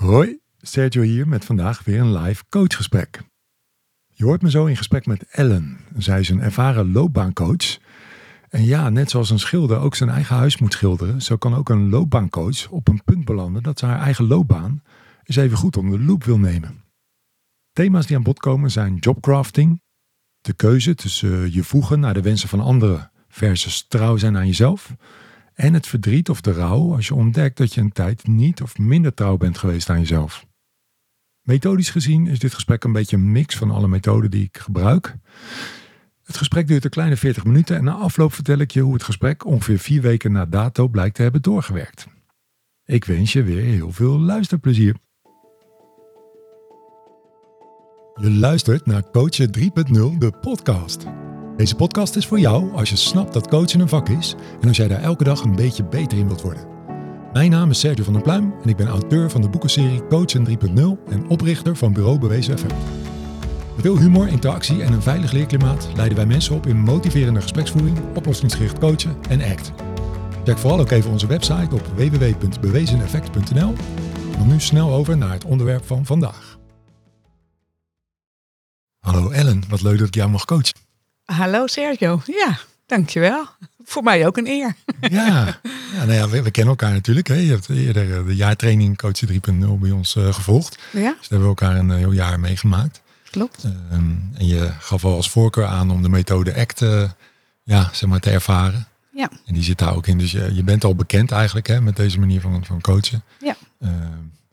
Hoi, Sergio hier met vandaag weer een live coachgesprek. Je hoort me zo in gesprek met Ellen. Zij is een ervaren loopbaancoach. En ja, net zoals een schilder ook zijn eigen huis moet schilderen, zo kan ook een loopbaancoach op een punt belanden dat ze haar eigen loopbaan eens even goed onder de loep wil nemen. Thema's die aan bod komen zijn jobcrafting, de keuze tussen je voegen naar de wensen van anderen versus trouw zijn aan jezelf en het verdriet of de rouw als je ontdekt dat je een tijd niet of minder trouw bent geweest aan jezelf. Methodisch gezien is dit gesprek een beetje een mix van alle methoden die ik gebruik. Het gesprek duurt een kleine 40 minuten en na afloop vertel ik je hoe het gesprek ongeveer vier weken na dato blijkt te hebben doorgewerkt. Ik wens je weer heel veel luisterplezier. Je luistert naar Coachen 3.0, de podcast. Deze podcast is voor jou als je snapt dat coachen een vak is en als jij daar elke dag een beetje beter in wilt worden. Mijn naam is Sergio van der Pluim en ik ben auteur van de boekenserie Coachen 3.0 en oprichter van Bureau Bewezen FM. Met veel humor, interactie en een veilig leerklimaat leiden wij mensen op in motiverende gespreksvoering, oplossingsgericht coachen en ACT. Check vooral ook even onze website op www.bewezeneffect.nl. Dan nu snel over naar het onderwerp van vandaag. Hallo Ellen, wat leuk dat ik jou mag coachen. Hallo Sergio. Ja, dankjewel. Voor mij ook een eer. Ja, ja, nou ja we, we, kennen elkaar natuurlijk. Hè. Je hebt eerder eh, de jaartraining Coach 3.0 bij ons uh, gevolgd. Ja. Dus daar hebben we elkaar een heel jaar meegemaakt. Klopt. Um, en je gaf al als voorkeur aan om de methode ACT uh, ja, zeg maar, te ervaren. Ja. En die zit daar ook in. Dus je, je bent al bekend eigenlijk hè, met deze manier van, van coachen. Ja. Uh,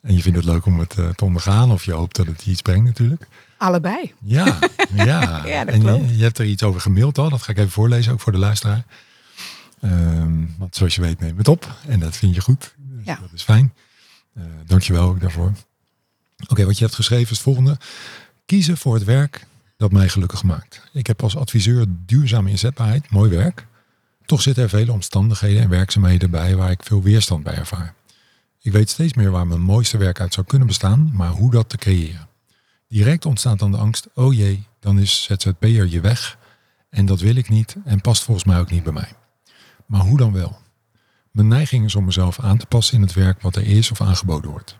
en je vindt het leuk om het te ondergaan. Of je hoopt dat het iets brengt natuurlijk. Allebei. Ja, ja. ja dat en klopt. je, je, hebt er iets over gemaild al. Dat ga ik even voorlezen, ook voor de luisteraar. Um, want zoals je weet neem het op. En dat vind je goed. Dus Ja. Dat is fijn. Uh, dankjewel ook daarvoor. Oké, okay, wat je hebt geschreven is het volgende. Kiezen voor het werk dat mij gelukkig maakt. Ik heb als adviseur duurzame inzetbaarheid, mooi werk. Toch zitten er vele omstandigheden en werkzaamheden bij waar ik veel weerstand bij ervaar. Ik weet steeds meer waar mijn mooiste werk uit zou kunnen bestaan, maar hoe dat te creëren. Direct ontstaat dan de angst, oh jee, dan is ZZP'er je weg. En dat wil ik niet en past volgens mij ook niet bij mij. Maar hoe dan wel? Mijn neiging is om mezelf aan te passen in het werk wat er is of aangeboden wordt.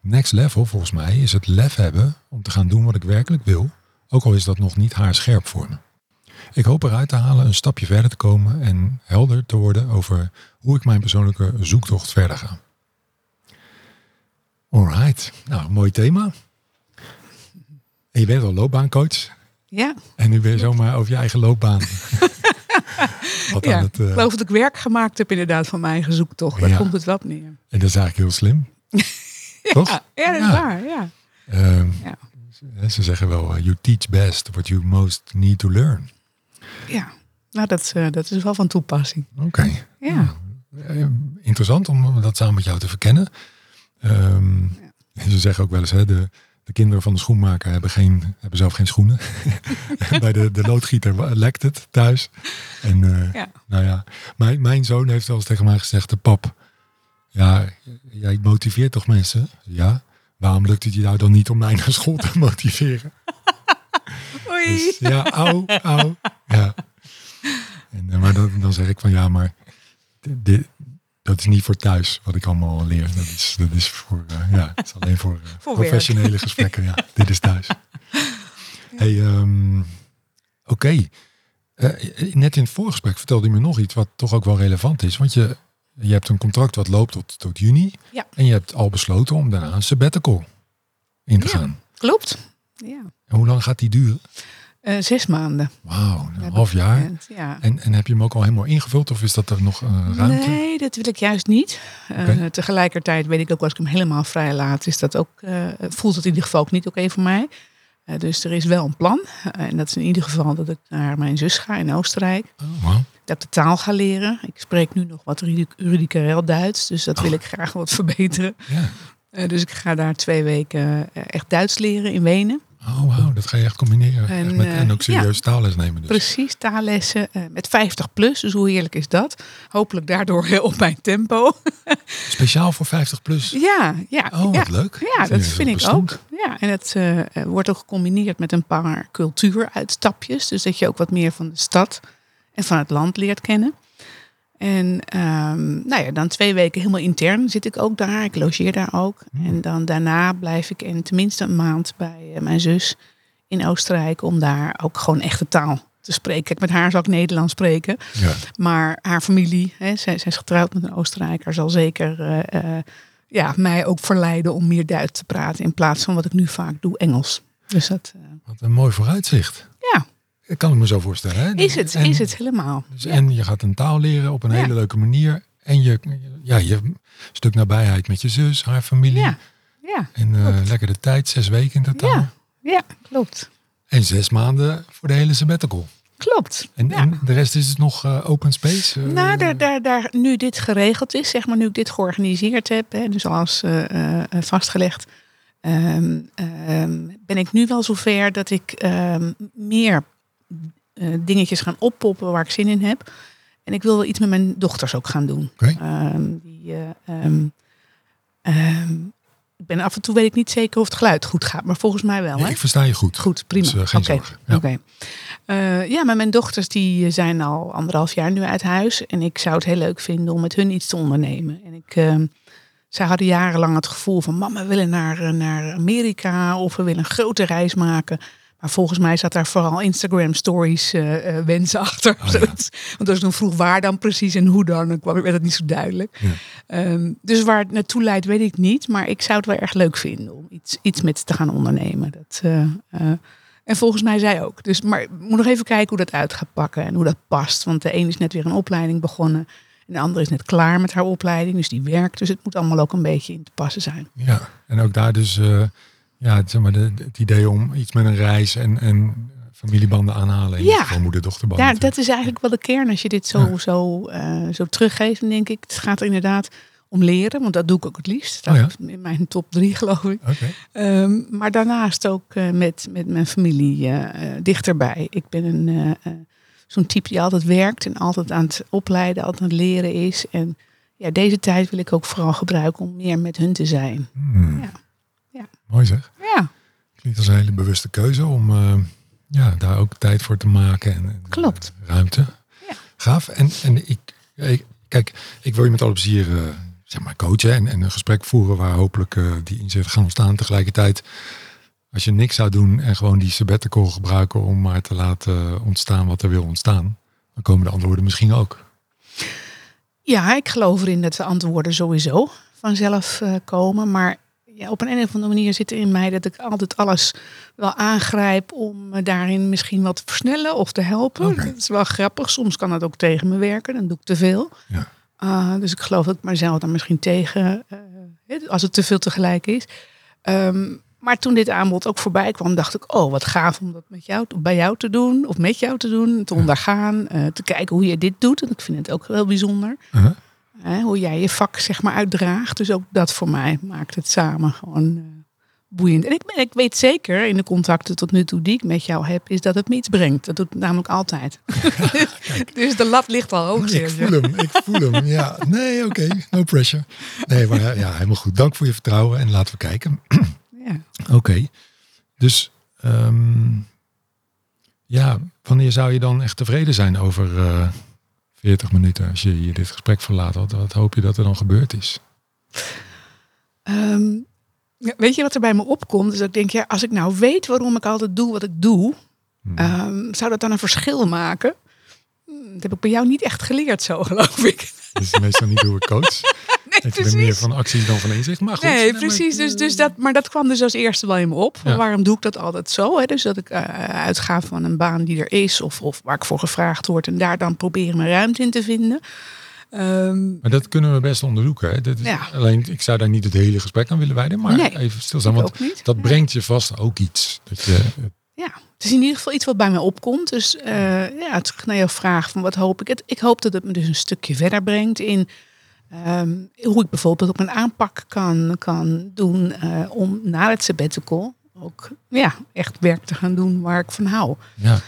Next level volgens mij is het lef hebben om te gaan doen wat ik werkelijk wil, ook al is dat nog niet haarscherp voor me. Ik hoop eruit te halen een stapje verder te komen en helder te worden over hoe ik mijn persoonlijke zoektocht verder ga. Alright, nou mooi thema. En je bent al loopbaancoach. Ja. En nu ben je zomaar over je eigen loopbaan. Wat ja, het, uh... Ik geloof dat ik werk gemaakt heb inderdaad van mijn eigen zoektocht. Daar ja. komt het wel neer. En dat is eigenlijk heel slim. ja, Toch? Ja, dat is waar. Ja. Um, ja. Ze zeggen wel, uh, you teach best what you most need to learn. Ja, nou dat, uh, dat is wel van toepassing. Oké. Okay. Ja. Nou, interessant om dat samen met jou te verkennen. Um, ze zeggen ook wel eens, hè, de, de kinderen van de schoenmaker hebben, geen, hebben zelf geen schoenen. Bij de, de loodgieter lekt het thuis. En uh, ja. nou ja, mijn, mijn zoon heeft wel eens tegen mij gezegd, de pap, ja, jij motiveert toch mensen? Ja. Waarom lukt het je nou dan niet om mij naar school te motiveren? Oei. Dus, ja, au, au. Ja. En, uh, maar dan, dan zeg ik van ja, maar dit, dat is niet voor thuis wat ik allemaal leer. Dat is, dat is voor, uh, ja, het is alleen voor, uh, voor professionele werk. gesprekken. Ja, dit is thuis. Hey, um, oké. Okay. Uh, net in het voorgesprek vertelde je me nog iets wat toch ook wel relevant is. Want je, je hebt een contract wat loopt tot, tot juni. Ja. En je hebt al besloten om daarna een sabbatical in te Ja. gaan. Klopt. Ja. En hoe lang gaat die duren? Eh, zes maanden. Wauw, een half jaar. Ja. En, en heb je hem ook al helemaal ingevuld of is dat er nog uh, ruimte? Nee, dat wil ik juist niet. Uh, Oké. Tegelijkertijd weet ik ook als ik hem helemaal vrij laat, is dat ook, voelt het in ieder geval ook niet oké voor mij. Dus er is wel een plan. En dat is in ieder geval dat ik naar mijn zus ga in Oostenrijk. Oh. Dat ik de taal ga leren. Ik spreek nu nog wat Rudicarel Duits, dus dat wil Oh. ik graag wat verbeteren. Ja. Dus ik ga daar twee weken echt Duits leren in Wenen. Oh, wauw, dat ga je echt combineren. En, Echt met, eh, en ook serieus ja. taalles nemen dus. Precies, taallessen uh, met 50 plus. Dus hoe heerlijk is dat? Hopelijk daardoor heel op mijn tempo. Speciaal voor 50 plus. Ja, ja. Oh, ja. wat leuk. Ja, dat vind ik bestond. ook. Ja, en het uh, wordt ook gecombineerd met een paar cultuuruitstapjes. Dus dat je ook wat meer van de stad en van het land leert kennen. En ehm, nou ja, dan twee weken helemaal intern zit ik ook daar. Ik logeer daar ook. En dan daarna blijf ik in tenminste een maand bij eh, mijn zus in Oostenrijk. Om daar ook gewoon echte taal te spreken. Kijk, met haar zal ik Nederlands spreken. Ja. Maar haar familie, hè, zij, zij is getrouwd met een Oostenrijker, zal zeker eh, eh, ja, mij ook verleiden om meer Duits te praten. In plaats van wat ik nu vaak doe, Engels. Dus dat Wat een mooi vooruitzicht. Ja. Dat kan ik me zo voorstellen. Hè? is het, En- is het helemaal. Dus Ja. En je gaat een taal leren op een hele leuke manier. En je, ja, je stuk nabijheid met je zus, haar familie. Ja, ja, En eh, lekker de tijd, zes weken in totaal. ja, ja, klopt. En zes maanden voor de hele sabbatical. Klopt. En, ja. en de rest is het nog eh, open space? eh, Nou, daar, daar, daar, nu dit geregeld is, zeg maar, nu ik dit georganiseerd heb, hè, dus als vastgelegd, ehm, ehm, ben ik nu wel zover dat ik ehm, meer eh, dingetjes gaan oppoppen waar ik zin in heb. En ik wil wel iets met mijn dochters ook gaan doen. Ehm, die, eh, ehm, ehm, ik ben af en toe weet ik niet zeker of het geluid goed gaat, maar volgens mij wel. Hè? ik versta je goed. Goed, prima. Dus, geen Oké, zorgen. Ja. Oké. Ja, maar mijn dochters die zijn al anderhalf jaar nu uit huis. En ik zou het heel leuk vinden om met hun iets te ondernemen. En ik, zij hadden jarenlang het gevoel van... mama, we willen naar, naar Amerika of we willen een grote reis maken. Maar volgens mij zat daar vooral Instagram stories eh, eh, wensen achter. Oh, ja. Want als ik dan vroeg waar dan precies en hoe dan, dan kwam, werd het niet zo duidelijk. Ja. Ehm, dus waar het naartoe leidt, weet ik niet. Maar ik zou het wel erg leuk vinden om iets, iets met te gaan ondernemen. Dat, eh, en volgens mij zij ook. Dus, maar ik moet nog even kijken hoe dat uit gaat pakken en hoe dat past. Want de een is net weer een opleiding begonnen. En de andere is net klaar met haar opleiding. Dus die werkt. Dus het moet allemaal ook een beetje in te passen zijn. Ja, en ook daar dus ja, het, zeg maar de, het idee om iets met een reis en, en familiebanden aanhalen. Ja. ja. geval moeder-dochterbanden. Daar, dat is eigenlijk wel de kern. Als je dit zo, Ja. zo, eh, zo teruggeeft, dan denk ik, het gaat er inderdaad om leren. Want dat doe ik ook het liefst. Oh ja? Dat is in mijn top drie, geloof ik. Oké. Ehm, maar daarnaast ook eh, met, met mijn familie eh, dichterbij. Ik ben een, zo'n type die altijd werkt en altijd aan het opleiden, altijd aan het leren is. En ja, deze tijd wil ik ook vooral gebruiken om meer met hun te zijn. Hmm. Ja. Ja. Mooi zeg. Ja, Klinkt als een hele bewuste keuze om eh, ja, daar ook tijd voor te maken. En, en, Klopt. eh, ruimte. Ja. Gaaf. En, en ik, ik, kijk, ik wil je met alle plezier eh, zeg maar coachen en, en een gesprek voeren waar hopelijk eh, die inzichten gaan ontstaan. Tegelijkertijd, als je niks zou doen en gewoon die sabbatical gebruiken om maar te laten ontstaan wat er wil ontstaan, dan komen de antwoorden misschien ook. ja ik geloof erin dat de antwoorden sowieso vanzelf eh, komen. Maar ja, op een of andere manier zit er in mij dat ik altijd alles wel aangrijp om me daarin misschien wat te versnellen of te helpen. Dat is wel grappig. Soms kan dat ook tegen me werken. Dan doe ik te veel. Ja. Uh, dus ik geloof dat ik mezelf dan misschien tegen, uh, als het te veel tegelijk is. Um, maar toen dit aanbod ook voorbij kwam, dacht ik, oh wat gaaf om dat met jou, bij jou te doen, of met jou te doen, te ondergaan, uh, te kijken hoe je dit doet. En ik vind het ook heel bijzonder. Uh -huh. Hoe jij je vak zeg maar uitdraagt. Dus ook dat voor mij maakt het samen gewoon uh, boeiend. En ik, ik, weet zeker in de contacten tot nu toe die ik met jou heb, is dat het me iets brengt. Dat doet het namelijk altijd. dus de lat ligt al hoog. Ik voel hem, ik voel hem. Ja, nee, oké, okay, no pressure. Nee, maar ja, helemaal goed. Dank voor je vertrouwen en laten we kijken. ja. Oké, okay. dus um, ja, wanneer zou je dan echt tevreden zijn over uh, 40 minuten als je hier dit gesprek verlaat? Wat, wat hoop je dat er dan gebeurd is? Um, weet je wat er bij me opkomt? Dus ik denk, ja, als ik nou weet waarom ik altijd doe wat ik doe, hmm. um, zou dat dan een verschil maken? Dat heb ik bij jou niet echt geleerd, zo geloof ik. Dat is meestal niet hoe ik coach. Ik ben meer van acties dan van inzicht. Maar goed, nee, precies. Dus, dus dat, maar dat kwam dus als eerste wel in me op. Ja. Waarom doe ik dat altijd zo? Hè? Dus dat ik uh, uitga van een baan die er is, of, of waar ik voor gevraagd word, en daar dan proberen mijn ruimte in te vinden. Um, maar dat kunnen we best onderzoeken. Hè? Dat is, ja. Alleen, ik zou daar niet het hele gesprek aan willen wijden, maar nee, even stilstaan. Want dat ja. brengt je vast ook iets. Dat je, ja, het is in ieder geval iets wat bij mij opkomt. Dus uh, ja, terug naar jouw vraag van wat hoop ik. Het, ik hoop dat het me dus een stukje verder brengt in um, hoe ik bijvoorbeeld ook een aanpak kan, kan doen uh, om na het sabbatical ook ja, echt werk te gaan doen waar ik van hou. Ja.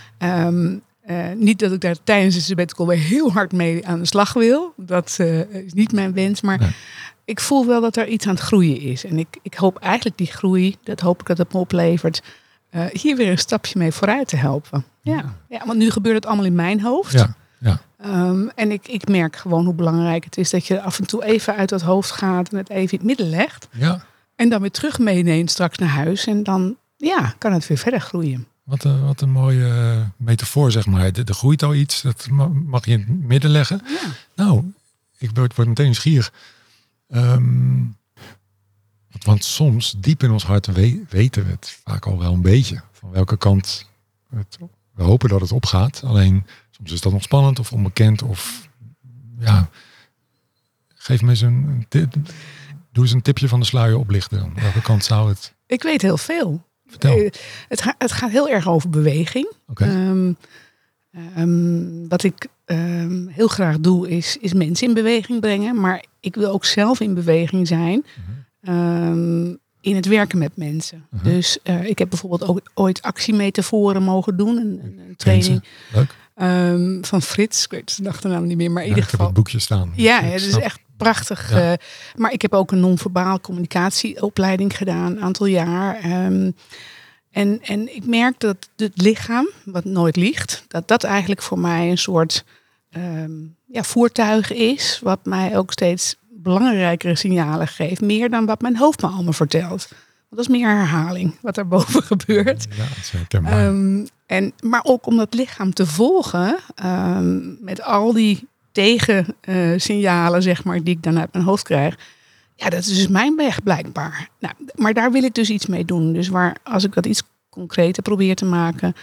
Um, uh, niet dat ik daar tijdens de sabbatical weer heel hard mee aan de slag wil. Dat uh, is niet mijn wens. Maar nee. ik voel wel dat er iets aan het groeien is. En ik, ik hoop eigenlijk die groei, dat hoop ik dat het me oplevert, hier weer een stapje mee vooruit te helpen. Ja. ja, want nu gebeurt het allemaal in mijn hoofd. Ja. Ja. Ehm, en ik, ik merk gewoon hoe belangrijk het is dat je af en toe even uit dat hoofd gaat en het even in het midden legt. Ja, En dan weer terug meeneemt straks naar huis. En dan ja, kan het weer verder groeien. wat een, wat een mooie eh, metafoor, zeg maar. Er, er groeit al iets, dat ma- mag je in het midden leggen. Ja. Nou, ik word, word meteen nieuwsgierig. Ehm, want, want soms, diep in ons hart, we- weten we het vaak al wel een beetje. Van welke kant het, we hopen dat het opgaat. Alleen, soms is dat nog spannend of onbekend. Of ja, geef me eens een, tip. Doe eens een tipje van de sluier oplichten. dan. Welke kant zou het... Ik weet heel veel. Vertel. Eh, het, ga- het gaat heel erg over beweging. Ehm, ehm, wat ik ehm, heel graag doe, is, is mensen in beweging brengen. Maar ik wil ook zelf in beweging zijn. ehm, in het werken met mensen. Mhm. Dus eh, ik heb bijvoorbeeld ook ooit actiemetaforen mogen doen. Een, een, een training Leuk. Ehm, van Frits. Ik weet zijn achternaam niet meer. Maar in Ja, ieder ik heb geval. het boekje staan. Ja, het is echt prachtig. Ja. eh, maar ik heb ook een non-verbaal communicatieopleiding gedaan, een aantal jaar. Ehm, en, en ik merk dat het lichaam, wat nooit liegt, dat dat eigenlijk voor mij een soort ehm, ja, voertuig is, wat mij ook steeds belangrijkere signalen geeft, meer dan wat mijn hoofd me allemaal vertelt. Want dat is meer herhaling wat daarboven gebeurt. Ja, dat is herkenbaar. Ehm, en, maar ook om dat lichaam te volgen ehm, met al die tegensignalen, zeg maar, die ik dan uit mijn hoofd krijg. Ja, dat is dus mijn weg blijkbaar. Nou, maar daar wil ik dus iets mee doen. Dus waar, als ik dat iets concreter probeer te maken.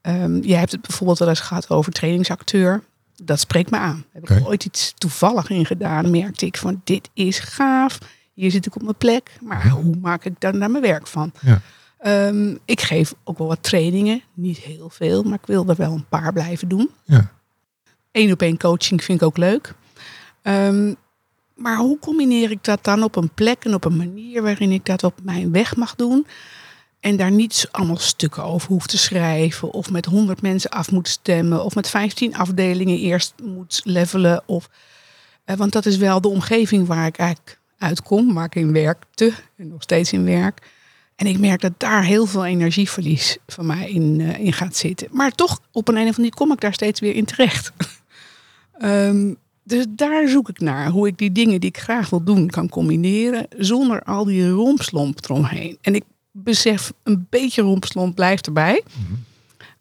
ehm, jij hebt het bijvoorbeeld wel eens gehad over trainingsacteur. Dat spreekt me aan. Heb ik ooit iets toevallig in gedaan. Merkte ik van dit is gaaf. Hier zit ik op mijn plek. Maar hoe maak ik daar naar mijn werk van? Ja. Ehm, ik geef ook wel wat trainingen. Niet heel veel, maar ik wil er wel een paar blijven doen. Ja. Eén op één coaching vind ik ook leuk. Ehm, maar hoe combineer ik dat dan op een plek en op een manier waarin ik dat op mijn weg mag doen? En daar niet allemaal stukken over hoef te schrijven. Of met honderd mensen af moet stemmen. Of met 15 afdelingen eerst moet levelen. Of, eh, want dat is wel de omgeving waar ik eigenlijk uitkom. Waar ik in werkte en nog steeds in werk. En ik merk dat daar heel veel energieverlies van mij in, eh, in gaat zitten. Maar toch, op een, of andere manier kom ik daar steeds weer in terecht. Ehm, dus daar zoek ik naar. Hoe ik die dingen die ik graag wil doen kan combineren. Zonder al die rompslomp eromheen. En ik besef, een beetje rompslomp blijft erbij. Mhm.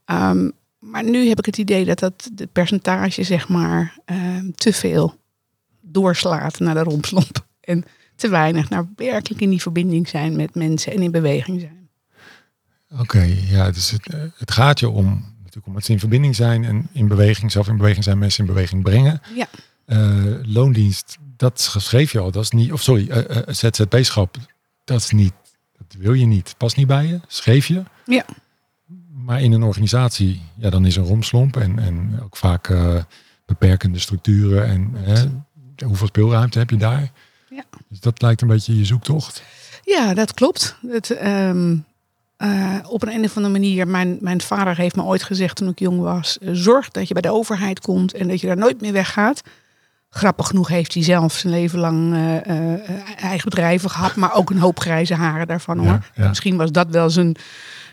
Ehm, maar nu heb ik het idee dat dat de percentage, zeg maar, ehm, te veel doorslaat naar de rompslomp. En te weinig naar werkelijk in die verbinding zijn met mensen en in beweging zijn. Oké, ja, dus het, eh, het gaat je om, natuurlijk om met ze in verbinding zijn en in beweging, zelf in beweging zijn, mensen in beweging brengen. Ja. Eh, loondienst, dat schreef je al, dat is niet, of sorry, eh, ZZP-schap, dat is niet, dat wil je niet, past niet bij je, schreef je. Ja. Maar in een organisatie, ja, dan is een romslomp en, en ook vaak beperkende structuren en hoeveel speelruimte heb je daar? Ja. Dus dat lijkt een beetje je zoektocht. Ja, dat klopt. Het, ehm, eh, op een, of andere manier, mijn, mijn vader heeft me ooit gezegd toen ik jong was, eh, zorg dat je bij de overheid komt en dat je daar nooit meer weggaat. Grappig genoeg heeft hij zelf zijn leven lang eh, eigen bedrijven gehad, maar ook een hoop grijze haren daarvan hoor. Ja. Misschien was dat wel zijn,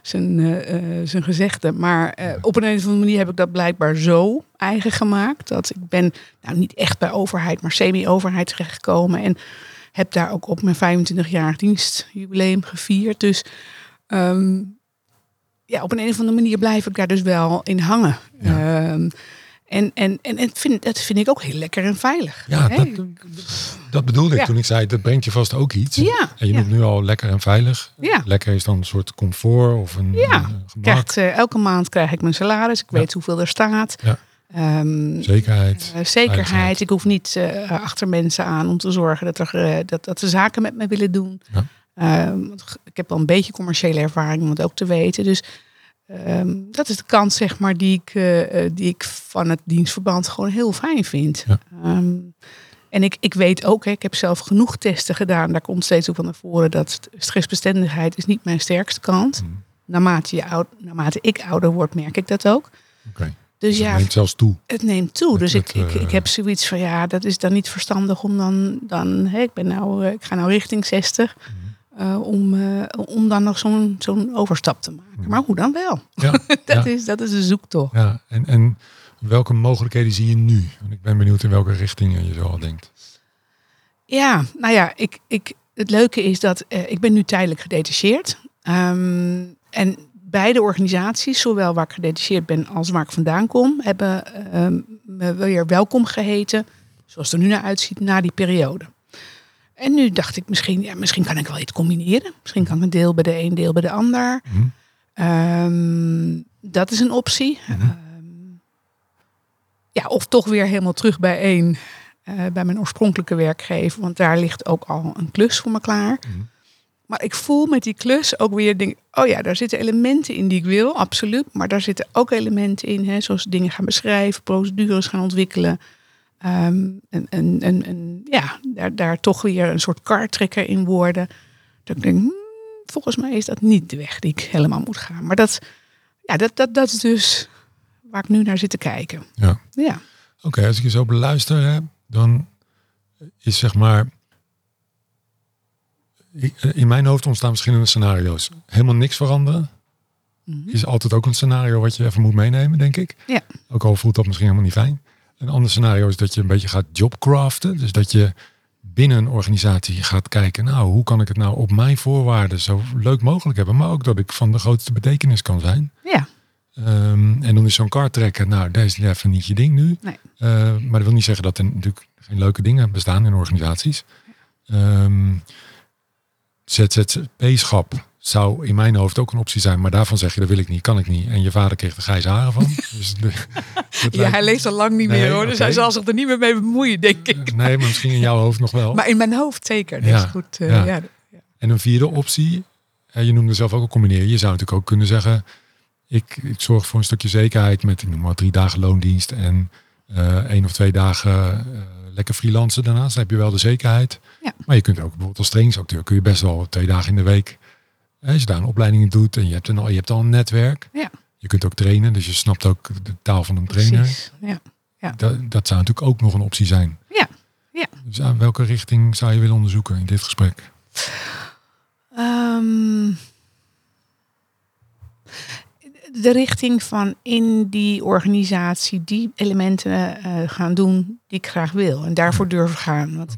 zijn, eh, zijn gezegde. Maar eh, op een of andere manier heb ik dat blijkbaar zo eigen gemaakt. Dat ik ben nou niet echt bij overheid, maar semi-overheid terechtgekomen. En heb daar ook op mijn 25-jarig dienstjubileum gevierd. Dus ehm, ja, op een, of andere manier blijf ik daar dus wel in hangen. Ja. Ehm, en en, en het vind, dat vind ik ook heel lekker en veilig. Ja, Hè? dat, dat bedoelde ik Ja. toen ik zei, dat brengt je vast ook iets. Ja, En je ja. noemt nu al lekker en veilig. Ja. Lekker is dan een soort comfort of een, Ja. een gemak, Krijgt, eh, elke maand krijg ik mijn salaris. Ik weet hoeveel er staat. Ehm, zekerheid. Eh, zekerheid. Veiligheid. Ik hoef niet eh, achter mensen aan om te zorgen dat, er, dat, dat ze zaken met me willen doen. Ehm, ik heb wel een beetje commerciële ervaring om het ook te weten. Dus ehm, dat is de kant zeg maar, die, ik, eh, eh, die ik van het dienstverband gewoon heel fijn vind. Ja. Ehm, en ik, ik weet ook, hè, ik heb zelf genoeg testen gedaan. Daar komt steeds ook van naar voren dat stressbestendigheid is niet mijn sterkste kant. Mm, Naarmate, je oud, naarmate ik ouder word, merk ik dat ook. Dus Dus ja, het neemt zelfs toe. het neemt toe. Het- Dus ik, het, ik, ik eh, heb zoiets van ja, dat is dan niet verstandig om dan. dan hè, ik, ben nou, ik ga nou richting 60. Mhm. Eh, om, eh, om dan nog zo'n zo'n overstap te maken. Mhm. Maar hoe dan wel? Ja, Dat, ja. is, dat is de zoektocht. ja. En, en welke mogelijkheden zie je nu? Want ik ben benieuwd in welke richting je zo al denkt. Ja, nou ja, ik, ik, het leuke is dat eh, ik ben nu tijdelijk gedetacheerd. Ehm, en beide organisaties, zowel waar ik gedetacheerd ben als waar ik vandaan kom, hebben ehm, me weer welkom geheten, zoals het er nu naar uitziet, na die periode. En nu dacht ik misschien, ja, misschien kan ik wel iets combineren. Misschien kan ik een deel bij de een, deel bij de ander. Mhm. Ehm, dat is een optie. Mhm. Ehm, ja, of toch weer helemaal terug bij één, eh, bij mijn oorspronkelijke werkgever. Want daar ligt ook al een klus voor me klaar. Mhm. Maar ik voel met die klus ook weer, denk, oh ja, daar zitten elementen in die ik wil, absoluut. Maar daar zitten ook elementen in, hè, zoals dingen gaan beschrijven, procedures gaan ontwikkelen. Ehm, en, en, en, en ja, daar, daar toch weer een soort kartrekker in worden. Dat ik denk, hmm, volgens mij is dat niet de weg die ik helemaal moet gaan. Maar dat, ja, dat, dat, dat is dus waar ik nu naar zit te kijken. Ja. Ja, Oké, als ik je zo beluister, hè, dan is zeg maar. In mijn hoofd ontstaan verschillende scenario's. Helemaal niks veranderen Mhm. is altijd ook een scenario wat je even moet meenemen, denk ik. Ja. Ook al voelt dat misschien helemaal niet fijn. Een ander scenario is dat je een beetje gaat jobcraften. Dus dat je binnen een organisatie gaat kijken, nou, hoe kan ik het nou op mijn voorwaarden zo leuk mogelijk hebben, maar ook dat ik van de grootste betekenis kan zijn. ja, Ehm, en dan is zo'n kaart trekken, nou, deze is even niet je ding nu. Nee. Eh, maar dat wil niet zeggen dat er natuurlijk geen leuke dingen bestaan in organisaties. Ehm ZZP-schap zou in mijn hoofd ook een optie zijn, maar daarvan zeg je, dat wil ik niet, kan ik niet. En je vader kreeg er grijze haren van. dus de, ja, lijkt- hij leest al lang niet Nee, meer hoor. Dus hij zal zich er niet meer mee bemoeien, denk ik. Nee, maar misschien in jouw hoofd nog wel. Maar in mijn hoofd zeker. Dat Ja, is goed. eh, ja. ja. En een vierde optie, je noemde zelf ook al combineren. Je zou natuurlijk ook kunnen zeggen, ik, ik zorg voor een stukje zekerheid met ik noem maar drie dagen loondienst en eh één of twee dagen eh, lekker freelancen daarnaast. Dan heb je wel de zekerheid. Ja. Maar je kunt ook bijvoorbeeld als trainingsacteur kun je best wel twee dagen in de week, als je daar een opleiding in doet en je hebt, een, al- je hebt al een netwerk. Ja. Je kunt ook trainen, dus je snapt ook de taal van een trainer. Precies. Ja. Dat, dat zou natuurlijk ook nog een optie zijn. Ja, ja. Dus aan welke richting zou je willen onderzoeken in dit gesprek? Ehm, de richting van in die organisatie die elementen eh, gaan doen die ik graag wil. En daarvoor durven gaan. Want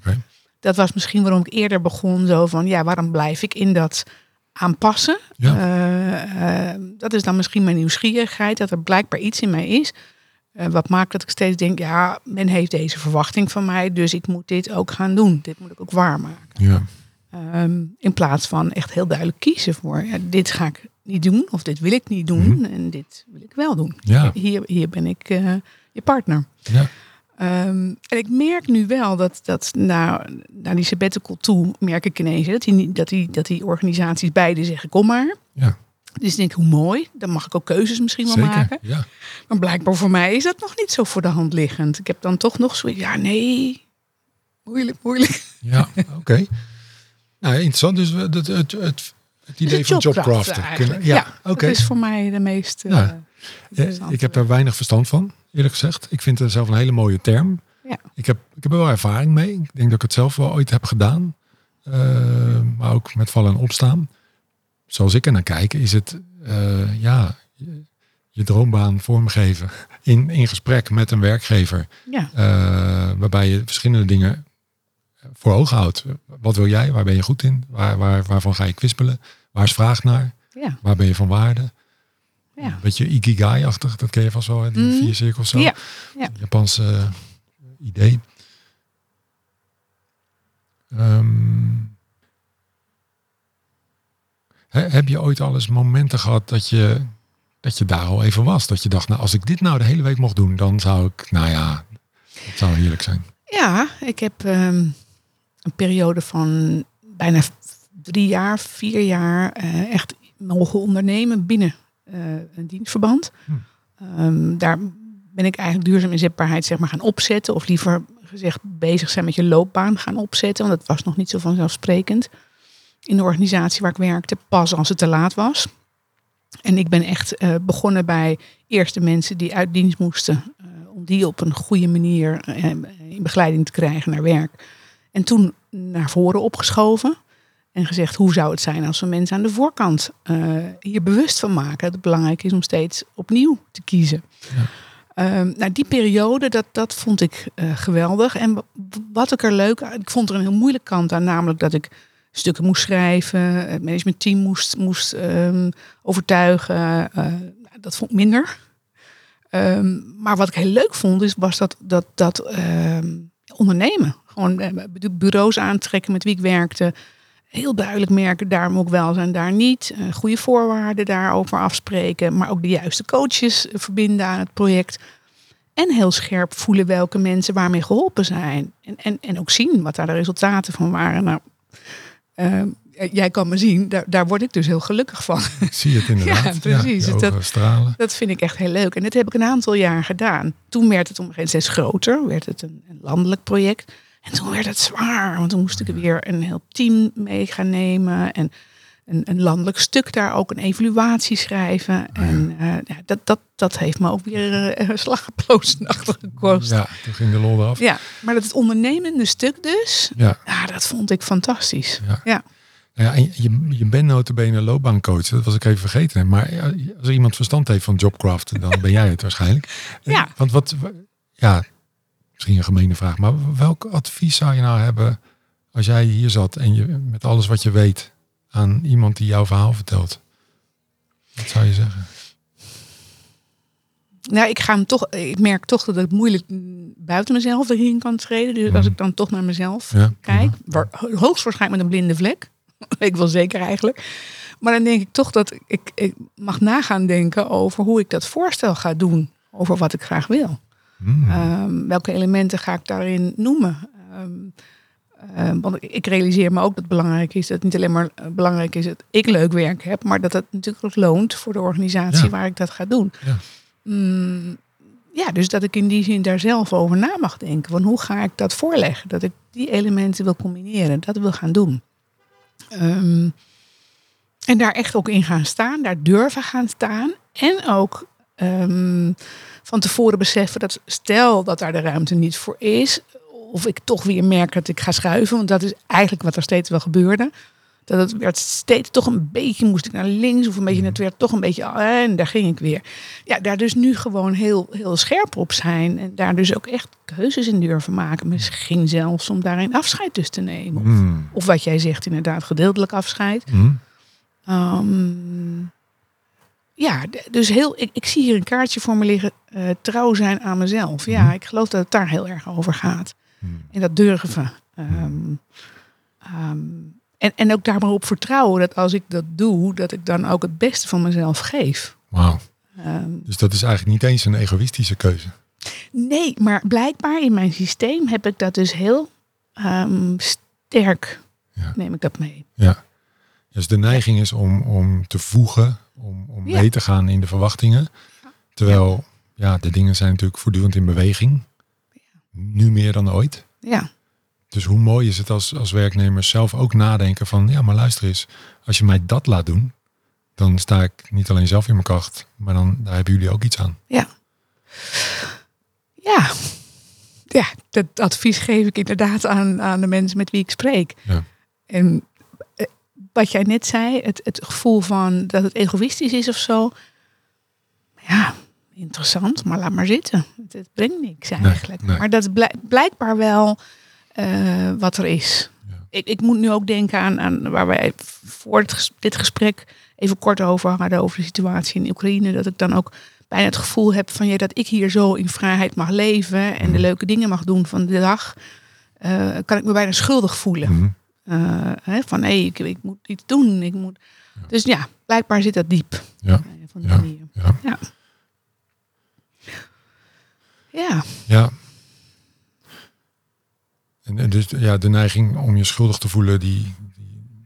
dat was misschien waarom ik eerder begon. Zo van, ja, waarom blijf ik in dat aanpassen? Ja. Eh, eh, dat is dan misschien mijn nieuwsgierigheid. Dat er blijkbaar iets in mij is. eh, wat maakt dat ik steeds denk, ja, men heeft deze verwachting van mij. Dus ik moet dit ook gaan doen. Dit moet ik ook waarmaken. Ja. Ehm, in plaats van echt heel duidelijk kiezen voor ja, dit ga ik niet doen of dit wil ik niet doen Mhm. en dit wil ik wel doen. Ja. Hier, hier ben ik je partner. Ja. Ehm, en ik merk nu wel dat, dat naar, naar die sabbatical toe merk ik ineens hè, dat die, dat, die, dat die organisaties beide zeggen kom maar. Ja. Dus ik denk hoe mooi, dan mag ik ook keuzes misschien wel Zeker. maken. Ja. Maar blijkbaar voor mij is dat nog niet zo voor de hand liggend. Ik heb dan toch nog zoiets, ja nee, moeilijk, moeilijk. Ja, oké. Nou, interessant. Dus het, het, het, het idee Dus van jobcraften eigenlijk. Kunnen, ja, oké. Dat is voor mij de meest. eh, Ja. Ja, interessante. ik heb daar weinig verstand van, eerlijk gezegd. Ik vind het zelf een hele mooie term. Ja. Ik, heb, ik heb er wel ervaring mee. Ik denk dat ik het zelf wel ooit heb gedaan. Eh, maar ook met vallen en opstaan. Zoals ik er naar kijk, is het eh, ja, je, droombaan vormgeven. In, in gesprek met een werkgever. Ja, Eh, waarbij je verschillende dingen voor ogen houdt. Wat wil jij? Waar ben je goed in? Waar, waar, waarvan ga je kwispelen? Waar is vraag naar? ja, Waar ben je van waarde? Ja. Een beetje ikigai-achtig, dat ken je vast wel, hè, die Mhm. vier cirkels zo. Ja, ja. Japanse eh, idee. Ehm, he- heb je ooit al eens momenten gehad dat je, dat je daar al even was? Dat je dacht, nou als ik dit nou de hele week mocht doen, dan zou ik, nou ja, het zou heerlijk zijn. Ja, ik heb ehm, een periode van bijna drie jaar, vier jaar eh, echt mogen ondernemen binnen een dienstverband. Hm. Ehm, daar ben ik eigenlijk duurzaam inzetbaarheid zeg maar, gaan opzetten. Of liever gezegd bezig zijn met je loopbaan gaan opzetten. Want dat was nog niet zo vanzelfsprekend. In de organisatie waar ik werkte, pas als het te laat was. En ik ben echt eh, begonnen bij eerst de mensen die uit dienst moesten. eh, om die op een goede manier eh, in begeleiding te krijgen naar werk. En toen naar voren opgeschoven. En gezegd, hoe zou het zijn als we mensen aan de voorkant eh, hier bewust van maken. Dat het belangrijk is om steeds opnieuw te kiezen. Ja. Ehm, nou, die periode, dat, dat vond ik eh, geweldig. En wat ik er leuk aan, ik vond er een heel moeilijke kant aan, namelijk dat ik stukken moest schrijven, het managementteam moest, moest ehm, overtuigen. Uh, dat vond ik minder. Ehm, maar wat ik heel leuk vond, is, was dat, dat, dat ondernemen. Gewoon bureaus aantrekken met wie ik werkte heel duidelijk merken, daar moet ik wel zijn, daar niet. Uh, goede voorwaarden daarover afspreken, maar ook de juiste coaches verbinden aan het project. En heel scherp voelen welke mensen waarmee geholpen zijn. En, en, en ook zien wat daar de resultaten van waren. Nou, uh, jij kan me zien, daar, daar word ik dus heel gelukkig van. Ik zie het inderdaad. Ja, precies. Ja, dat, stralen. dat vind ik echt heel leuk. En dat heb ik een aantal jaar gedaan. Toen werd het om een groter, werd het een, een landelijk project. En toen werd het zwaar, want toen moest ik weer een heel team mee gaan nemen. En een, een landelijk stuk daar ook een evaluatie schrijven. En uh, ja, dat, dat, dat heeft me ook weer uh, een achter gekost. Ja, toen ging de lol eraf. Ja, maar dat het ondernemende stuk dus, ja. dat vond ik fantastisch. Ja. ja. Ja, en je, je bent notabene loopbaancoach, dat was ik even vergeten. Maar als er iemand verstand heeft van Jobcraft, dan ben jij het waarschijnlijk. Ja. Want wat, ja, misschien een gemene vraag, maar welk advies zou je nou hebben als jij hier zat en je met alles wat je weet aan iemand die jouw verhaal vertelt? Wat zou je zeggen? Nou, ik ga hem toch. Ik merk toch dat het moeilijk buiten mezelf erin kan treden. Dus als mhm. ik dan toch naar mezelf kijk, waar, hoogstwaarschijnlijk met een blinde vlek. ik wel zeker eigenlijk. Maar dan denk ik toch dat ik, ik mag nagaan denken over hoe ik dat voorstel ga doen. Over wat ik graag wil. Hmm. Ehm, welke elementen ga ik daarin noemen? Um, want ik realiseer me ook dat het belangrijk is dat het niet alleen maar eh, belangrijk is dat ik leuk werk heb, maar dat het natuurlijk ook loont voor de organisatie waar ik dat ga doen. Ja. Mm, ja, dus dat ik in die zin daar zelf over na mag denken. Van hoe ga ik dat voorleggen? Dat ik die elementen wil combineren, dat wil gaan doen. en daar echt ook in gaan staan, daar durven gaan staan. En ook van tevoren beseffen dat stel dat daar de ruimte niet voor is, of ik toch weer merk dat ik ga schuiven, want dat is eigenlijk wat er steeds wel gebeurde. Dat het werd steeds toch een beetje, moest ik naar links of een beetje, het werd toch een beetje, en daar ging ik weer. Ja, daar dus nu gewoon heel, heel scherp op zijn en daar dus ook echt keuzes in durven maken. Misschien zelfs om daarin afscheid dus te nemen. Of, hmm. of wat jij zegt, inderdaad, gedeeltelijk afscheid. Mm ja, dus heel, ik, ik zie hier een kaartje voor me liggen. Uh, trouw zijn aan mezelf. Ja, mhm. ik geloof dat het daar heel erg over gaat. Mm. En dat durven. Um, um, en, en ook daar maar op vertrouwen dat als ik dat doe, dat ik dan ook het beste van mezelf geef. Wauw. Um, dus dat is eigenlijk niet eens een egoïstische keuze. Nee, maar blijkbaar in mijn systeem heb ik dat dus heel sterk. Ja. Neem ik dat mee. Ja. Dus de neiging is om, om te voegen om, om mee te gaan in de verwachtingen. Terwijl ja. de dingen zijn natuurlijk voortdurend in beweging. Nu meer dan ooit. Ja. Dus hoe mooi is het als, als werknemers zelf ook nadenken van, ja, maar luister eens, als je mij dat laat doen, dan sta ik niet alleen zelf in mijn kracht, maar dan daar hebben jullie ook iets aan. Ja. Ja. Ja, dat advies geef ik inderdaad aan, aan de mensen met wie ik spreek. Ja. En wat jij net zei, het, het gevoel van dat het egoïstisch is of zo. Ja, interessant, maar laat maar zitten. Het, brengt niks eigenlijk. Maar dat is blijkbaar wel uh, wat er is. Ja. Ik, ik moet nu ook denken aan, aan waar wij voor het, dit gesprek even kort over hadden, over de situatie in Oekraïne. Dat ik dan ook bijna het gevoel heb van ja, dat ik hier zo in vrijheid mag leven en de mhm. leuke dingen mag doen van de dag. Uh, kan ik me bijna schuldig voelen. Mm uh, hè, van hé, hey, ik, ik, moet iets doen. Ik moet... Dus ja, blijkbaar zit dat diep. Ja. Van ja. Ja. ja. Ja. ja. En, en, dus ja, de neiging om je schuldig te voelen, die, die,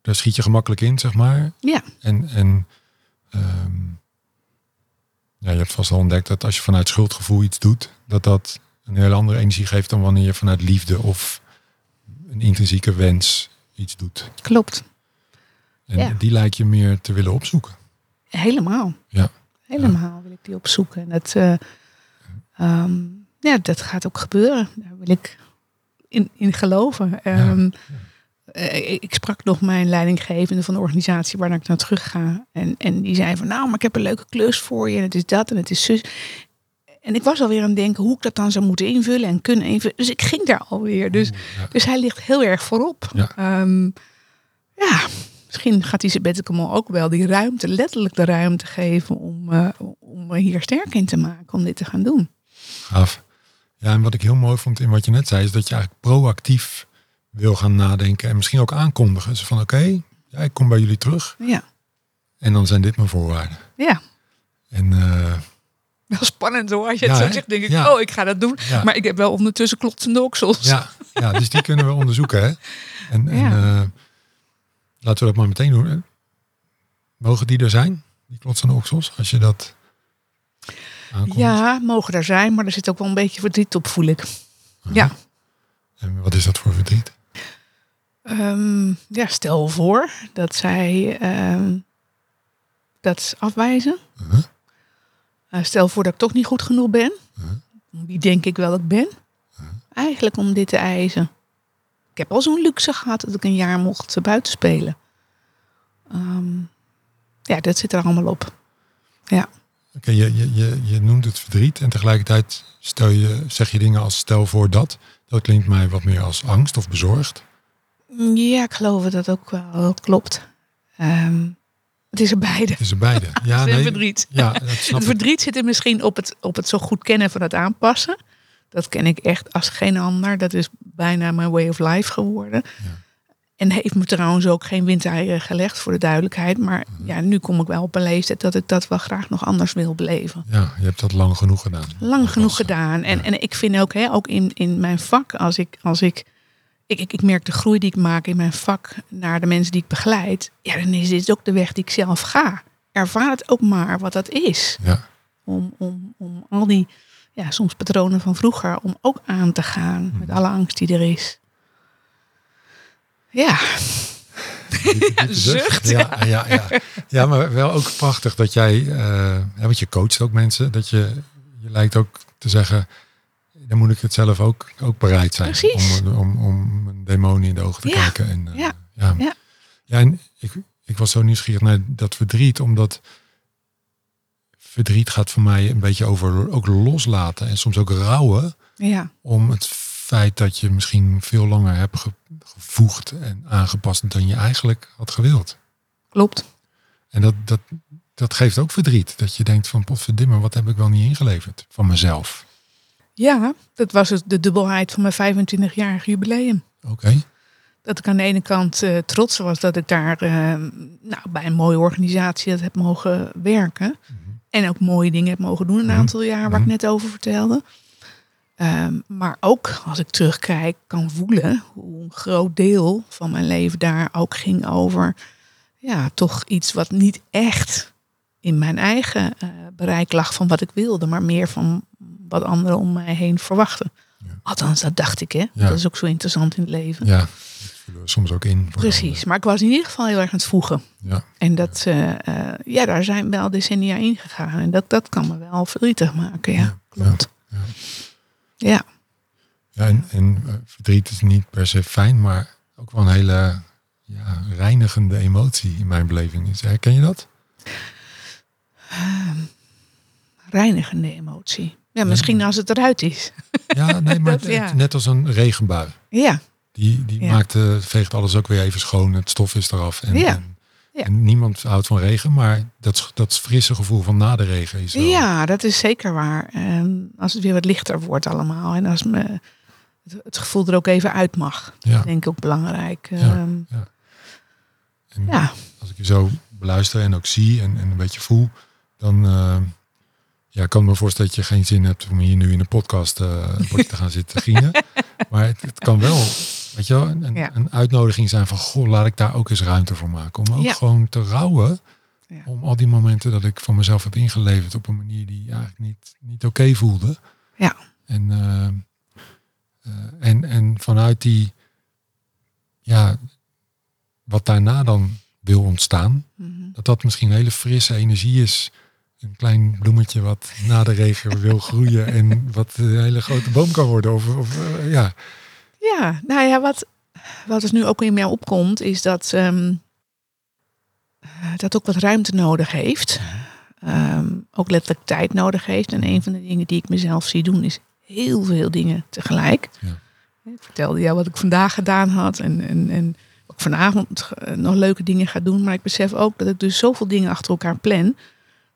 daar schiet je gemakkelijk in, zeg maar. Ja. En, en um, ja, je hebt vast al ontdekt dat als je vanuit schuldgevoel iets doet, dat dat een hele andere energie geeft dan wanneer je vanuit liefde of een intrinsieke wens iets doet. Klopt. En die lijkt je meer te willen opzoeken. Helemaal. Ja. Helemaal wil ik die opzoeken. En dat, uh, um, ja, dat gaat ook gebeuren. Daar wil ik in, in geloven. Um, ik sprak nog mijn leidinggevende van de organisatie waar ik naar terug ga. En, en die zei van nou, maar ik heb een leuke klus voor je. En het is dat en het is zus. En ik was alweer aan het denken hoe ik dat dan zou moeten invullen en kunnen invullen. Dus ik ging daar alweer. Dus, ja. dus hij ligt heel erg voorop. Ja. Ehm, ja, misschien gaat die sabbatical ook wel die ruimte, letterlijk de ruimte geven om, eh, om me hier sterk in te maken, om dit te gaan doen. Gaaf. Ja, en wat ik heel mooi vond in wat je net zei, is dat je eigenlijk proactief wil gaan nadenken en misschien ook aankondigen. Dus van oké, ja, ik kom bij jullie terug Ja, en dan zijn dit mijn voorwaarden. ja. En eh, Wel spannend hoor. Als je Ja, het zo zegt, denk ik, Ja. oh, ik ga dat doen. Ja. Maar ik heb wel ondertussen klotsende oksels. ja, ja, dus die kunnen we onderzoeken. Hè? En, en eh, laten we dat maar meteen doen. hè. Mogen die er zijn, die klotsende oksels, als je dat aankondigt? Ja, mogen er zijn, maar er zit ook wel een beetje verdriet op, voel ik. Ja. En wat is dat voor verdriet? Ehm, ja, stel voor dat zij ehm, dat afwijzen. Uh-huh. Eh, stel voor dat ik toch niet goed genoeg ben. Uh-huh. Wie denk ik wel dat ik ben? Eigenlijk om dit te eisen. Ik heb al zo'n luxe gehad dat ik een jaar mocht eh, buiten spelen. Ehm, ja, dat zit er allemaal op. Ja. Oké, je, je, je, je noemt het verdriet en tegelijkertijd stel je, zeg je dingen als stel voor dat. Dat klinkt mij wat meer als angst of bezorgd. Ja, ik geloof dat dat ook wel klopt. Ehm, het is er beide. Het is er beide. Ja, Het nee, verdriet. Ja, dat snap Het ik. verdriet zit er misschien op het, op het zo goed kennen van het aanpassen. Dat ken ik echt als geen ander. Dat is bijna mijn way of life geworden. Ja. En heeft me trouwens ook geen windeieren gelegd, voor de duidelijkheid. Maar Mhm. ja, nu kom ik wel op een leeftijd dat ik dat wel graag nog anders wil beleven. Ja, je hebt dat lang genoeg gedaan. Lang genoeg eh, gedaan. En, ja. en ik vind ook, hè, ook in, in mijn vak, als ik, als ik, ik, ik, ik merk de groei die ik maak in mijn vak naar de mensen die ik begeleid. Ja, dan is dit ook de weg die ik zelf ga. Ervaar het ook maar wat dat is. Ja, Om, om, om al die, ja, soms patronen van vroeger, om ook aan te gaan met Mhm. alle angst die er is. Ja, diepe zucht, Ja, ja. Ja, ja. maar wel ook prachtig dat jij, eh, hè, want je coacht ook mensen, dat je, je lijkt ook te zeggen, dan moet ik het zelf ook, ook bereid zijn. Precies. Om, om, om een demonie in de ogen te Ja, kijken. En, eh, ja, ja. ja. Ja, en ik, ik was zo nieuwsgierig naar dat verdriet, omdat verdriet gaat voor mij een beetje over ook loslaten en soms ook rouwen ja, om het feit dat je misschien veel langer hebt ge- gevoegd en aangepast dan je eigenlijk had gewild. klopt. En dat, dat, dat geeft ook verdriet. Dat je denkt van potverdimme, wat heb ik wel niet ingeleverd van mezelf. Ja, dat was het, de dubbelheid van mijn 25-jarig jubileum. Oké, Dat ik aan de ene kant eh, trots was dat ik daar eh, nou, bij een mooie organisatie dat heb mogen werken. En ook mooie dingen heb mogen doen een Mhm. aantal jaar, waar ik Mhm. net over vertelde. Ehm, maar ook als ik terugkijk, kan voelen hoe een groot deel van mijn leven daar ook ging over. Ja, toch iets wat niet echt in mijn eigen eh, bereik lag van wat ik wilde, maar meer van wat anderen om mij heen verwachten. Ja. Althans, dat dacht ik, hè? Ja. Dat is ook zo interessant in het leven. ja, soms ook in. Precies, maar ik was in ieder geval heel erg aan het voegen. Ja, En dat, eh, ja, daar zijn wel decennia in gegaan. En dat, dat kan me wel verdrietig maken, ja. Klopt. ja. Ja, ja en, en verdriet is niet per se fijn, maar ook wel een hele ja, reinigende emotie in mijn beleving. is. Herken je dat? Reinigende emotie. Ja, misschien als het eruit is. Ja, nee, maar Dat, ja. net als een regenbui. Ja, Die, die Ja. maakt, eh, veegt alles ook weer even schoon. Het stof is eraf. En, Ja. en, Ja. en niemand houdt van regen, maar dat, dat frisse gevoel van na de regen is wel... ja dat is zeker waar. Ehm, als het weer wat lichter wordt allemaal. En als me het, het gevoel er ook even uit mag. Ja. Dat denk ik ook belangrijk. Ja, Ehm, En ja. Als ik je zo beluister en ook zie en, en een beetje voel, dan eh, ja, kan ik me voorstellen dat je geen zin hebt om hier nu in een podcast eh, een potje te gaan zitten gieren. Maar het, het kan wel, weet je wel, een, een- Ja. een uitnodiging zijn van, goh, laat ik daar ook eens ruimte voor maken. Om ook Ja. gewoon te rouwen Ja. om al die momenten dat ik van mezelf heb ingeleverd op een manier die eigenlijk niet, niet oké voelde. Ja. En, eh, en, en vanuit die, ja, wat daarna dan wil ontstaan, Mhm. dat dat misschien een hele frisse energie is. Een klein bloemetje wat na de regen wil groeien en wat een hele grote boom kan worden. Of, of eh, ja, Ja, nou ja, wat, wat er nu ook in mij opkomt, is dat eh, dat ook wat ruimte nodig heeft. ehm, ook letterlijk tijd nodig heeft. En een van de dingen die ik mezelf zie doen is heel veel dingen tegelijk. Ja. Ik vertelde jou wat ik vandaag gedaan had en, en, en ook vanavond eh, nog leuke dingen ga doen. Maar ik besef ook dat ik dus zoveel dingen achter elkaar plan.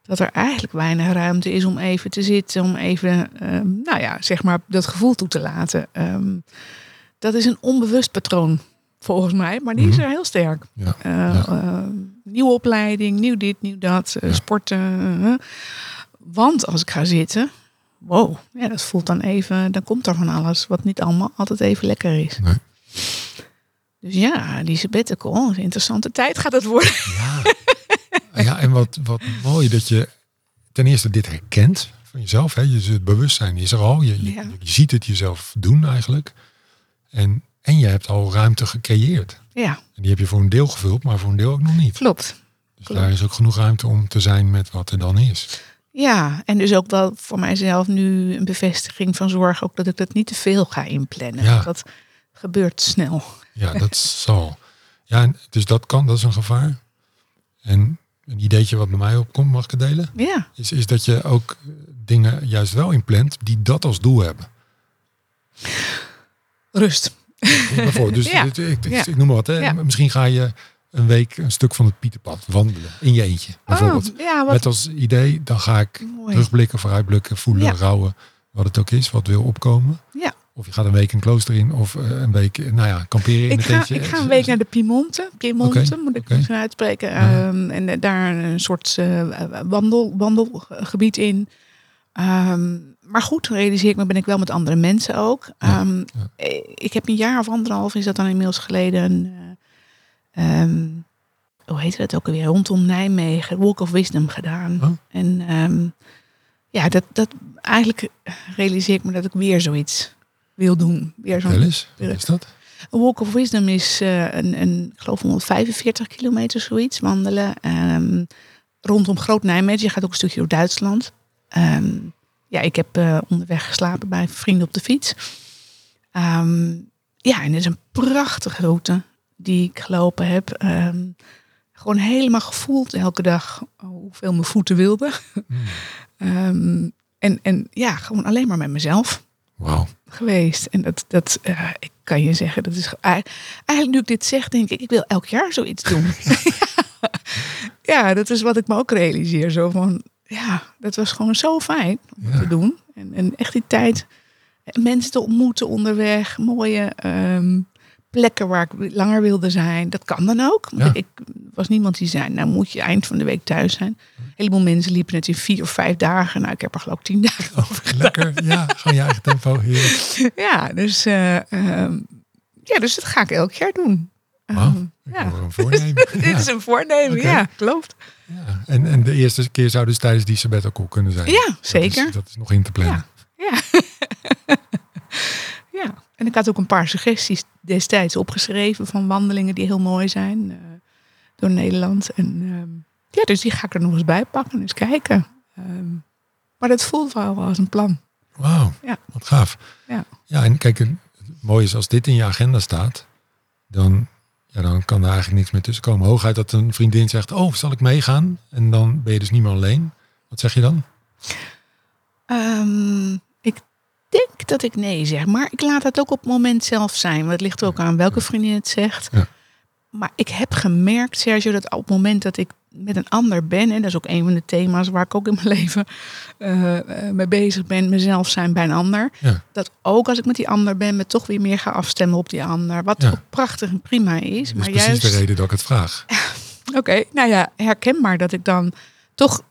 Dat er eigenlijk weinig ruimte is om even te zitten, om even, ehm, nou ja, zeg maar, dat gevoel toe te laten. Ehm, dat is een onbewust patroon, volgens mij, maar die is Mhm. er heel sterk. Ja. Eh, Ja. eh, nieuwe opleiding, nieuw dit, nieuw dat, eh, Ja. sporten. eh. want als ik ga zitten, wow, ja, dat voelt dan even, dan komt er van alles wat niet allemaal altijd even lekker is. Nee. Dus ja, die sabbatical, een interessante tijd gaat het worden. Ja. ja, en wat, wat mooi dat je ten eerste dit herkent van jezelf. Hè? Je, het bewustzijn is er al. Je, je, Ja. je ziet het jezelf doen eigenlijk. En, en je hebt al ruimte gecreëerd. Ja, En die heb je voor een deel gevuld, maar voor een deel ook nog niet. klopt. Dus klopt. daar is ook genoeg ruimte om te zijn met wat er dan is. Ja, en dus ook wel voor mijzelf nu een bevestiging van zorg, ook dat ik dat niet te veel ga inplannen. Ja. Dat gebeurt snel. Ja, dat zal. Ja, dus dat kan, dat is een gevaar. En een ideetje wat bij mij opkomt, mag ik het delen? Ja, Is, is dat je ook dingen juist wel inplant die dat als doel hebben. rust. Bijvoorbeeld, dus Ja. ik, ik, Ja. ik noem maar wat. Hè. Ja. Misschien ga je een week een stuk van het Pieterpad wandelen. In je eentje, bijvoorbeeld. Oh, wat Met als idee, dan ga ik mooi. terugblikken, vooruitblikken, voelen, rouwen. Wat het ook is, wat wil opkomen. Ja. Of je gaat een week een klooster in. Of eh, een week, eh, nou ja, kamperen in Ik ga, ik ga een week naar de Piemonte. Piemonte moet ik misschien uitspreken. Ja. Ehm, en eh, daar een soort wandel, wandelgebied in. Ehm, maar goed, realiseer ik me, ben ik wel met andere mensen ook. Ja, Ehm, ja. eh, Ik heb een jaar of anderhalf, is dat dan inmiddels geleden, een, hoe heet dat ook alweer, rondom Nijmegen, Walk of Wisdom gedaan. Oh. En ja, dat, dat eigenlijk realiseer ik me dat ik weer zoiets wil doen. Weer zo'n eens, wat is dat? een Walk of Wisdom is eh, een, een, ik geloof 145 kilometer zoiets wandelen. ehm, rondom Groot Nijmegen. Je gaat ook een stukje door Duitsland. Ehm, ja, ik heb eh, onderweg geslapen bij vrienden op de fiets. Ehm, ja, en het is een prachtige route die ik gelopen heb. Gewoon helemaal gevoeld elke dag hoeveel mijn voeten wilden. Hmm. En, en ja, gewoon alleen maar met mezelf Wauw. Geweest. En dat, dat eh, ik kan je zeggen, dat is ge- eigenlijk nu ik dit zeg, denk ik, ik wil elk jaar zoiets doen. ja, dat is wat ik me ook realiseer. Zo van, ja, dat was gewoon zo fijn om Ja. te doen. En, en echt die tijd, eh, mensen te ontmoeten onderweg, mooie ehm, plekken waar ik langer wilde zijn. Dat kan dan ook. Want Ja. Ik was niemand die zei, nou moet je eind van de week thuis zijn. Een heleboel mensen liepen het in vier of vijf dagen. Nou, ik heb er geloof ik tien dagen over Lekker, ja, gewoon je eigen tempo. Heerlijk. ja, dus, eh, ehm, ja, dus dat ga ik elk jaar doen. Wauw, Ehm, ja. een voornemen. Dit Ja, is een voornemen, ja, klopt. ja. En, en de eerste keer zou dus tijdens die sabbatical kunnen zijn. Ja, Dat zeker. is, dat is nog in te plannen. Ja. en ik had ook een paar suggesties destijds opgeschreven van wandelingen die heel mooi zijn eh, door Nederland. En ehm, ja, dus die ga ik er nog eens bij pakken, eens kijken. Ehm, maar dat voelt wel als een plan. Wauw, Ja. wat gaaf. Ja. ja, en kijk, het mooie is als dit in je agenda staat, dan, ja, dan kan er eigenlijk niks meer tussen komen. Hooguit dat een vriendin zegt, oh, zal ik meegaan? En dan ben je dus niet meer alleen. Wat zeg je dan? Ehm, ik denk dat ik nee zeg, maar ik laat het ook op het moment zelf zijn. Want het ligt ook aan welke vriendin het zegt. Ja. Maar ik heb gemerkt, Sergio, dat op het moment dat ik met een ander ben, en dat is ook een van de thema's waar ik ook in mijn leven eh, eh, mee bezig ben, mezelf zijn bij een ander. Ja. Dat ook als ik met die ander ben, me toch weer meer ga afstemmen op die ander. Wat Ja. ook prachtig en prima is. Dat is maar precies juist, de reden dat ik het vraag. Oké, nou ja, herkenbaar dat ik dan toch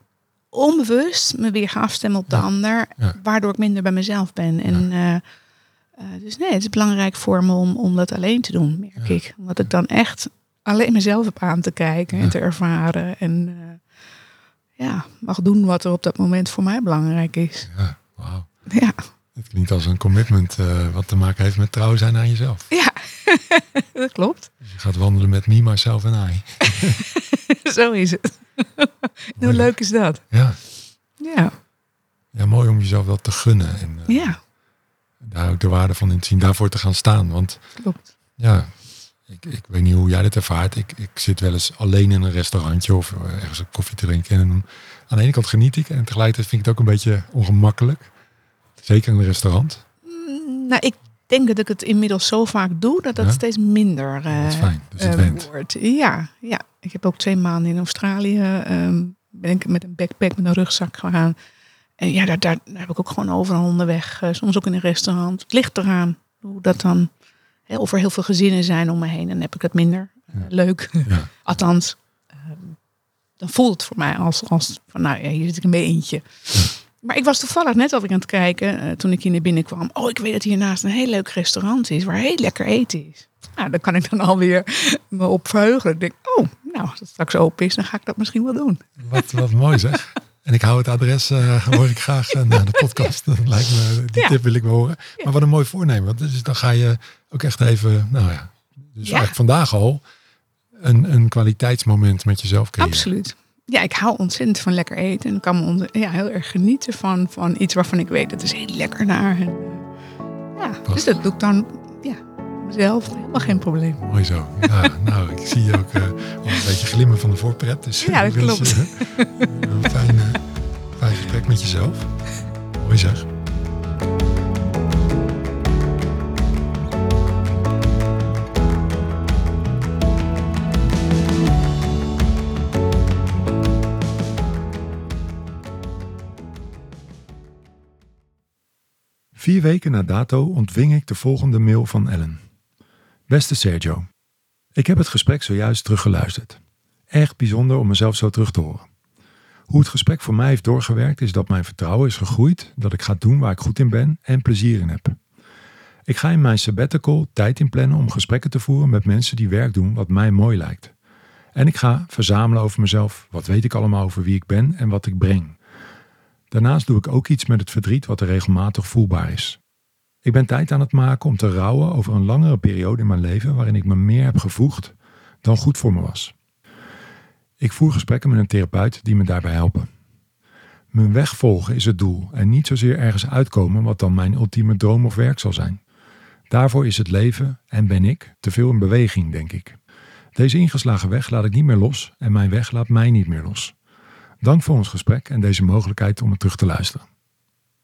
onbewust me weer ga afstemmen op de Ja, ander, waardoor ik minder bij mezelf ben. En eh, eh, dus nee, het is belangrijk voor me om, om dat alleen te doen, merk ik. Omdat ik dan echt alleen mezelf heb aan te kijken en te ervaren. En eh, ja, mag doen wat er op dat moment voor mij belangrijk is. Ja, wauw. Ja, Het klinkt als een commitment eh, wat te maken heeft met trouw zijn aan jezelf. ja. dat klopt. Dus je gaat wandelen met me, myself en I. Zo is het. Hoe leuk is dat? Ja. Ja, ja, mooi om jezelf dat te gunnen. En eh, ja daar ook de waarde van in te zien, daarvoor te gaan staan. Want klopt. ja, Ik, ik weet niet hoe jij dat ervaart. Ik, ik zit wel eens alleen in een restaurantje of eh, ergens een koffie te drinken. En aan de ene kant geniet ik en tegelijkertijd vind ik het ook een beetje ongemakkelijk. Zeker in een restaurant. Mm, nou, ik denk dat ik het inmiddels zo vaak doe dat dat Ja? steeds minder eh, fijn. Dus het eh, wordt. Ja, ja, ik heb ook twee maanden in Australië. ehm, ben ik met een backpack met een rugzak gegaan. En ja, daar, daar, daar heb ik ook gewoon overal onderweg. eh, soms ook in een restaurant. Het ligt eraan hoe dat dan. Hè, of er heel veel gezinnen zijn om me heen, dan heb ik het minder Ja. leuk. Ja. Althans, ehm, dan voelt het voor mij als, als van, nou ja, hier zit ik in mijn eentje. Maar ik was toevallig net alweer aan het kijken eh, toen ik hier naar binnen kwam. Oh, ik weet dat hiernaast een heel leuk restaurant is waar heel lekker eten is. Nou, daar kan ik dan alweer me op verheugen. Ik denk, oh, nou, als het straks open is, dan ga ik dat misschien wel doen. Wat, wat mooi zeg. En ik hou het adres, eh, hoor ik graag eh, naar de podcast. Dat lijkt me, die Ja. tip wil ik wel horen. Maar wat een mooi voornemen. Want dus dan ga je ook echt even, nou ja, dus eigenlijk vandaag al een, een kwaliteitsmoment met jezelf creëren. Absoluut. Ja, ik hou ontzettend van lekker eten. En ik kan me ja, heel erg genieten van, van iets waarvan ik weet, dat is heel lekker naar. En, eh, ja, dus dat doe ik dan ja, mezelf. Helemaal geen probleem. Mooi zo. Ja, nou, ik zie je ook eh, een beetje glimmen van de voorpret. Dus Ja, dat ik wens klopt. je, eh, een fijn, eh, fijn gesprek met jezelf. Mooi zeg. Vier weken na dato ontving ik de volgende mail van Ellen. Beste Sergio, ik heb het gesprek zojuist teruggeluisterd. Echt bijzonder om mezelf zo terug te horen. Hoe het gesprek voor mij heeft doorgewerkt is dat mijn vertrouwen is gegroeid, dat ik ga doen waar ik goed in ben en plezier in heb. Ik ga in mijn sabbatical tijd inplannen om gesprekken te voeren met mensen die werk doen wat mij mooi lijkt. En ik ga verzamelen over mezelf, wat weet ik allemaal over wie ik ben en wat ik breng. Daarnaast doe ik ook iets met het verdriet wat er regelmatig voelbaar is. Ik ben tijd aan het maken om te rouwen over een langere periode in mijn leven waarin ik me meer heb gevoegd dan goed voor me was. Ik voer gesprekken met een therapeut die me daarbij helpen. Mijn weg volgen is het doel en niet zozeer ergens uitkomen wat dan mijn ultieme droom of werk zal zijn. Daarvoor is het leven en ben ik te veel in beweging, denk ik. Deze ingeslagen weg laat ik niet meer los en mijn weg laat mij niet meer los. Dank voor ons gesprek en deze mogelijkheid om het terug te luisteren.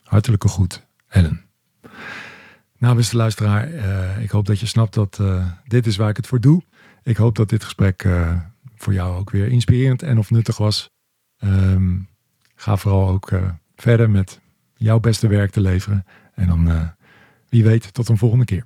Hartelijke groet, Ellen. Nou, beste luisteraar, eh, ik hoop dat je snapt dat eh, dit is waar ik het voor doe. Ik hoop dat dit gesprek eh, voor jou ook weer inspirerend en of nuttig was. Ehm, ga vooral ook verder met jouw beste werk te leveren. En dan, wie weet, tot een volgende keer.